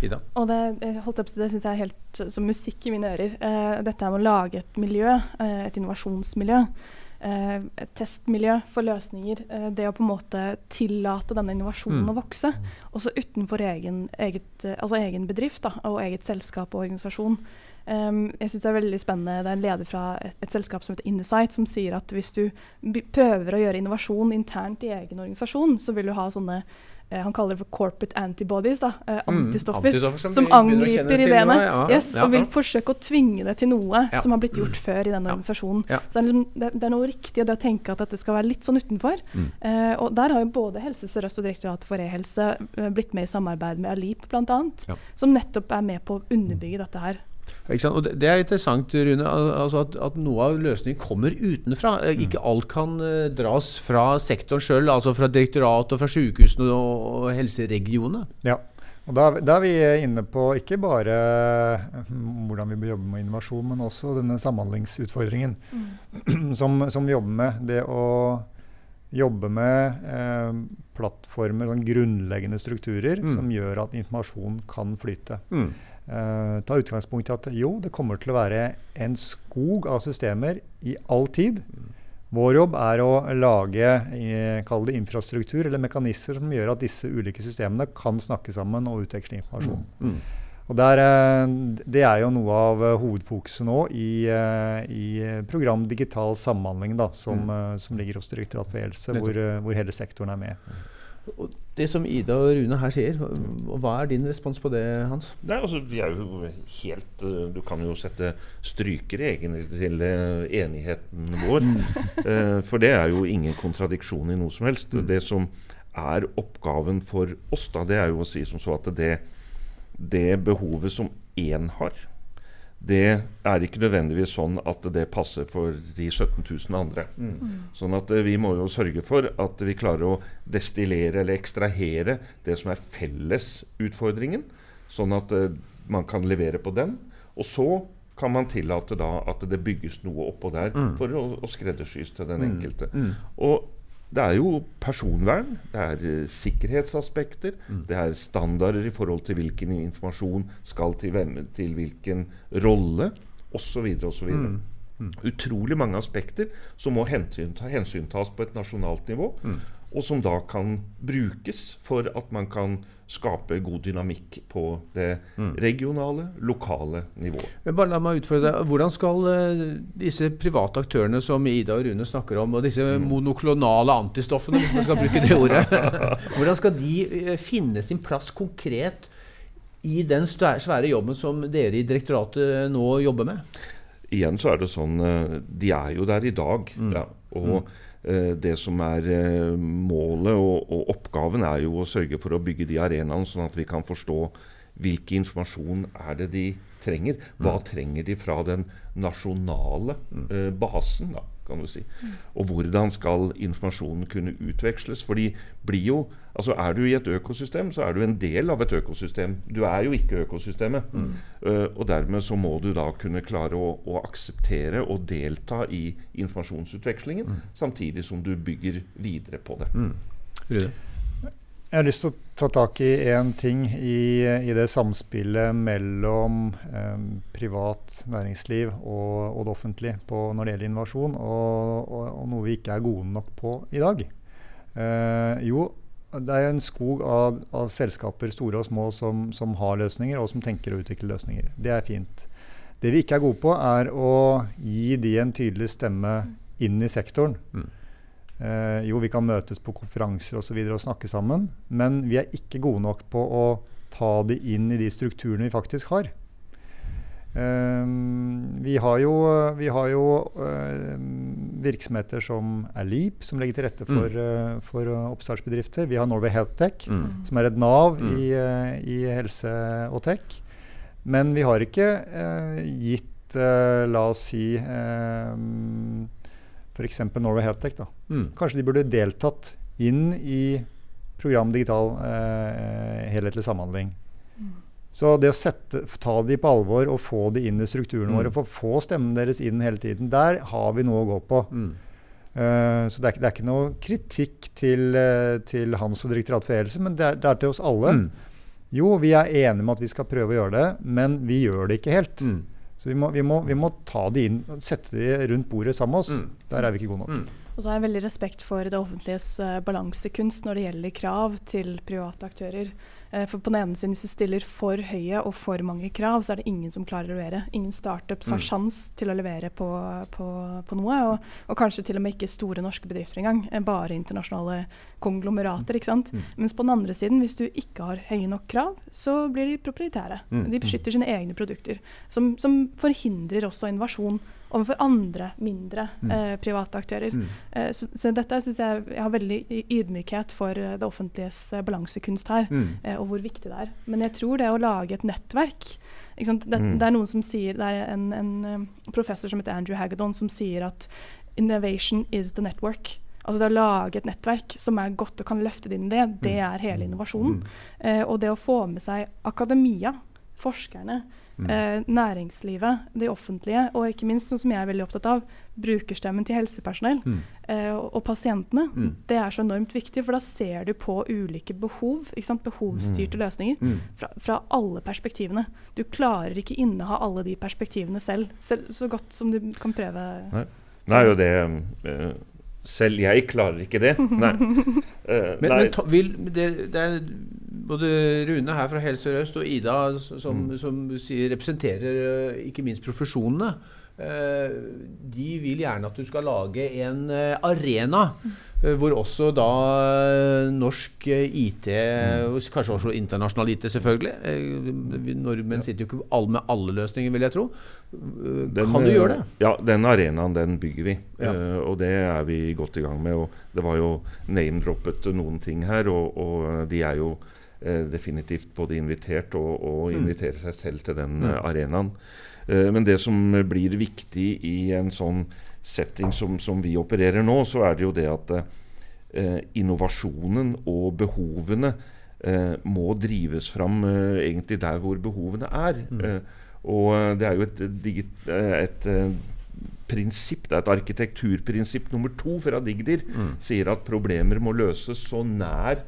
Ida? Og det, holdt opp, det syns jeg er helt som musikk i mine ører. Eh, dette med å lage et miljø, eh, et innovasjonsmiljø. Et testmiljø for løsninger. det å på en måte tillate denne innovasjonen mm. å vokse. Også utenfor egen, eget, altså egen bedrift da, og eget selskap og organisasjon. Um, jeg synes Det er veldig spennende. Det er en leder fra et, et selskap som heter Innesight, som sier at hvis du prøver å gjøre innovasjon internt i egen organisasjon, så vil du ha sånne han kaller det for corporate antibodies, da, uh, antistoffer, mm, antistoffer, som, som angriper ideene. Ja, yes, ja, og vil forsøke å tvinge det til noe som har blitt gjort før i den organisasjonen. Så det er, liksom, det, det er, noe riktig det å tenke at dette skal være litt sånn utenfor. Mm. Eh, og Der har jo både Helse Sør-Øst og Direktoratet for e-helse blitt med i samarbeid med Alip bl.a., ja. som nettopp er med på å underbygge dette her. Og det er interessant, Rune, altså at, at, noe av løsningen kommer utenfra. Eh, ikke mm. alt kan uh, dras fra sektoren sjøl, altså fra direktoratet og fra sykehusene og, og helseregionene. Ja, og da, da, er vi inne på ikke bare hm, hvordan vi bør jobbe med innovasjon, men også denne samhandlingsutfordringen mm. som, som, vi jobber med. Det å jobbe med eh, plattformer, sånn grunnleggende strukturer, mm. som gjør at informasjon kan flyte. Mm. Uh, ta utgangspunkt i at jo, det kommer til å være en skog av systemer i all tid. Vår jobb er å lage eh, kall det infrastruktur eller mekanismer som gjør at disse ulike systemene kan snakke sammen og utveksle informasjon. Mm. Mm. Og der, uh, Det er jo noe av hovedfokuset nå i, i, program Digital samhandling, da, som, mm. som ligger hos Direktoratet for helse, hvor, hvor hele sektoren er med. Og det som Ida og Rune her sier, hva er din respons på det, Hans? Nei, altså, vi er jo helt eh, Du kan jo sette strykere egentlig til eh, enigheten vår. Mm. uh, for det er jo ingen kontradiksjon i noe som helst. Mm. Det som er oppgaven for oss, da, det er jo å si som så at det, det behovet som én har, det er ikke nødvendigvis sånn at det passer for de 17 000 andre. Mm. mm. Sånn at eh, vi må jo sørge for at vi klarer å destillere eller ekstrahere det som er fellesutfordringen, sånn at uh, man kan levere på den. Og så kan man tillate da at det bygges noe oppå der mm. for å, å skreddersys til den mm. enkelte. Mm. Og det er jo personvern, det er uh, sikkerhetsaspekter, mm. det er standarder i forhold til hvilken informasjon skal til hvem, til hvilken rolle, osv. osv. Mm. Mm. Utrolig mange aspekter som må hensyntas hensyn på et nasjonalt nivå. Mm og som da kan brukes for at man kan skape god dynamikk på det mm. regionale, lokale nivået. Men bare la meg utfordre deg. Hvordan skal uh, disse private aktørene som Ida og Rune snakker om, og disse mm. monoklonale antistoffene, hvis man skal bruke det ordet, hvordan skal de uh, finne sin plass konkret i den svære jobben som dere i direktoratet nå jobber med? Igjen så er det sånn De er jo der i dag. Mm. Ja, og. Eh, det som er eh, målet og, og, oppgaven, er jo å sørge for å bygge de arenaene, sånn at vi kan forstå hvilken informasjon er det de trenger. Hva mm. trenger de fra den nasjonale uh, basen? da kan du si. Og hvordan skal informasjonen kunne utveksles? For de blir jo Altså Er du i et økosystem, så er du en del av et økosystem. Du er jo ikke økosystemet. Mm. Uh, og dermed så må du da kunne klare å, å akseptere og delta i informasjonsutvekslingen, mm. samtidig som du bygger videre på det. Mm. Jeg har lyst til å ta tak i én ting i, i, det samspillet mellom eh, privat næringsliv og, og, det offentlige på, når det gjelder innovasjon, og, og, og, noe vi ikke er gode nok på i dag. Eh, jo, det er en skog av, av, selskaper, store og små, som, som, har løsninger, og som tenker å utvikle løsninger. Det er fint. Det vi ikke er gode på, er å gi de en tydelig stemme inn i sektoren. Mm. Eh, jo, vi kan møtes på konferanser og, så videre og snakke sammen, men vi er ikke gode nok på å ta det inn i de strukturene vi faktisk har. Eh, vi har jo, vi har jo eh, virksomheter som er LEAP, som legger til rette for, mm. uh, for oppstartsbedrifter. Vi har Norway Health Tech, mm. som er et Nav mm. i, uh, i, helse og tech. Men vi har ikke gitt, la oss si um, f.eks. Norway Healthtech. Mm. Kanskje de burde deltatt inn i program digital eh, helhetlig samhandling. Mm. Så det å sette, ta de på alvor og få de inn i strukturene mm. våre, for få stemmen deres inn hele tiden, der har vi noe å gå på. Uh, så det er, det er, ikke noe kritikk til, uh, til Hans og Direktoratet for helse, men det er, det er, til oss alle. Mm. Jo, vi er enige med at vi skal prøve å gjøre det, men vi gjør det ikke helt. Mm. Så vi må, vi, må, vi må, ta de inn, sette de rundt bordet sammen med oss. Mm. Der er vi ikke gode nok. Mm. Og så har jeg veldig respekt for det offentliges uh, balansekunst når det gjelder krav til private aktører. Uh, for på den ene siden, hvis du stiller for høye og for mange krav, så er det ingen som klarer å levere. Ingen startups har Mm. sjans til å levere på, på, på noe. Og, og, kanskje til og med ikke store norske bedrifter engang. Uh, bare internasjonale konglomerater. ikke sant? Mm. Mens på den andre siden, hvis du ikke har høye nok krav, så blir de proprietære. Mm. De beskytter sine egne produkter. Som, som forhindrer også invasjon overfor andre, mindre Mm. eh, private aktører. Mm. Eh, så, så dette syns jeg jeg har veldig ydmykhet for eh, det offentliges eh, balansekunst her, Mm. eh, og hvor viktig det er. Men jeg tror det å lage et nettverk ikke sant? Det, Mm. det er noen som sier, det er en, en eh, professor som heter Andrew Hagedon som sier at innovation is the network. Altså det å lage et nettverk som er godt og kan løfte ditt inn i det det er hele innovasjonen. Mm. Eh, og det å få med seg akademia, forskerne, Mm. eh, næringslivet, det offentlige, og ikke minst, sånn som jeg er veldig opptatt av, brukerstemmen til helsepersonell Mm. eh, og, og pasientene. Mm. Det er så enormt viktig, for da ser du på ulike behov, behovsstyrte løsninger, Mm. fra, fra alle perspektivene. Du klarer ikke inneha alle de perspektivene selv, selv så godt som du kan prøve. Nei. er jo det eh, Selv jeg klarer ikke det. Nei. Uh, Men, nei. men ta, vil, det, det er både Rune her fra Helse Sør-Øst og Ida som, Mm. som sier, representerer eh, ikke minst profesjonene. Uh, de vil gjerne at du skal lage en uh, arena eh, hvor også da eh, norsk eh, IT, kanskje også internasjonal IT selvfølgelig eh, Nordmenn sitter jo ikke med alle løsninger, vil jeg tro. Eh, Den, kan du eh, gjøre det? Ja, den arenaen den bygger vi. Ja. Eh, og det er vi godt i gang med. Og det var jo name-droppet noen ting her, og, og de er jo eh, definitivt både invitert og, og Mm. inviterer seg selv til den Mm. eh, arenaen. Eh, men det som blir viktig i en sånn setting som, som vi opererer nå, så er det jo det at eh, innovasjonen og behovene eh, må drives fram eh, egentlig der hvor behovene er. Mm. Eh, og eh, det er jo et, et, eh, et eh, prinsipp, det er et arkitekturprinsipp nummer to fra Digdir, Mm. sier at problemer må løses så nær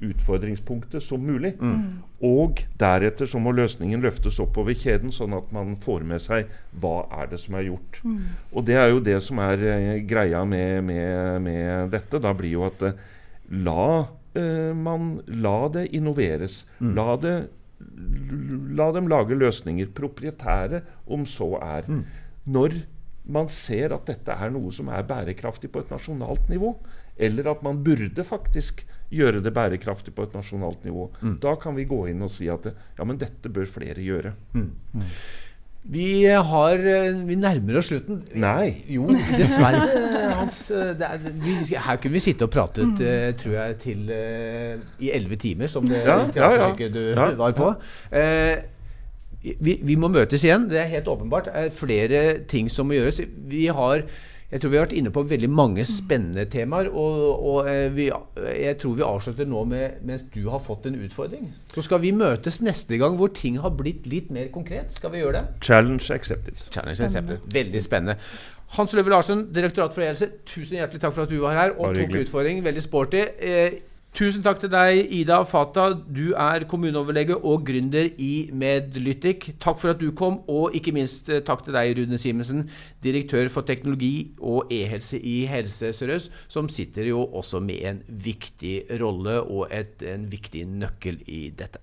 utfordringspunktet som mulig. Mm. Og deretter så må løsningen løftes oppover kjeden, sånn at man får med seg hva er det som er gjort. Mm. Og det er jo det som er eh, greia med, med, med dette. Da blir jo at eh, la, eh, man, la det innoveres. La, det, la dem lage løsninger, proprietære om så er. Mm. Når man ser at dette er noe som er bærekraftig på et nasjonalt nivå, eller at man burde faktisk gjøre det bærekraftig på et nasjonalt nivå, Mm. da kan vi gå inn og si at ja, men dette bør flere gjøre. Vi har eh, Vi nærmer oss slutten. Nei. Jo, dessverre. Hans, eh, det er, vi, her kunne vi sitte og pratet, uh, tror jeg, til uh, i elleve timer, som det Ja, ja, ja. du Ja, var på. Eh, vi, vi må møtes igjen. Det er helt åpenbart. Det er flere ting som må gjøres. Vi har jeg tror vi har vært inne på veldig mange spennende temaer. Og, og eh, vi, jeg tror vi avslutter nå med mens du har fått en utfordring. Så skal vi møtes neste gang hvor ting har blitt litt mer konkret. Skal vi gjøre det? Challenge accepted. Challenge Spennende. accepted. Veldig spennende. Hans Løve Larsen, Direktoratet for e-helse, tusen hjertelig takk for at du var her og tok utfordringen. Veldig sporty. Tusen takk til deg, Ida Fata. Du er kommuneoverlege og gründer i Medlytic. Takk for at du kom, og ikke minst eh, takk til deg, Rune Simensen, direktør for teknologi og e-helse i Helse Sør-Øst, som sitter jo også med en viktig rolle og et, en viktig nøkkel i dette.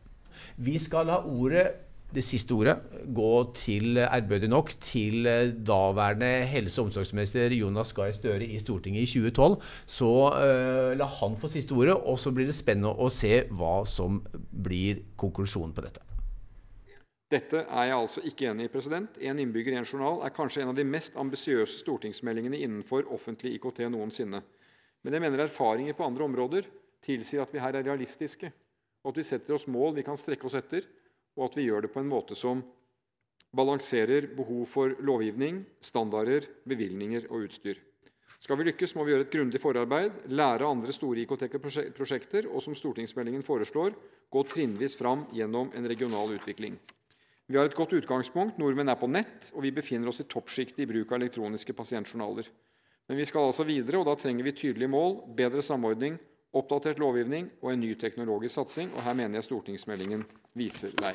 Vi skal la ordet det siste ordet gå til, ærbødig nok, til eh, daværende helse- og omsorgsminister Jonas Gahr Støre i Stortinget i 2012. Så uh, la han få siste ordet, og så blir det spennende å se hva som blir konklusjonen på dette. Dette er jeg altså ikke enig i. president. En innbygger i en journal er kanskje en av de mest ambisiøse stortingsmeldingene innenfor offentlig IKT noensinne. Men jeg mener erfaringer på andre områder tilsier at vi her er realistiske, og at vi setter oss mål vi kan strekke oss etter, og at vi gjør det på en måte som balanserer behov for lovgivning, standarder, bevilgninger og utstyr. Skal vi lykkes, må vi gjøre et grundig forarbeid, lære andre store IKT-prosjekter, og som stortingsmeldingen foreslår, gå trinnvis fram gjennom en regional utvikling. Vi har et godt utgangspunkt. Nordmenn er på nett, og vi befinner oss i toppsjiktet i bruk av elektroniske pasientjournaler. Men vi skal altså videre, og da trenger vi tydelige mål, bedre samordning, oppdatert lovgivning og en ny teknologisk satsing. og Her mener jeg stortingsmeldingen viser vei.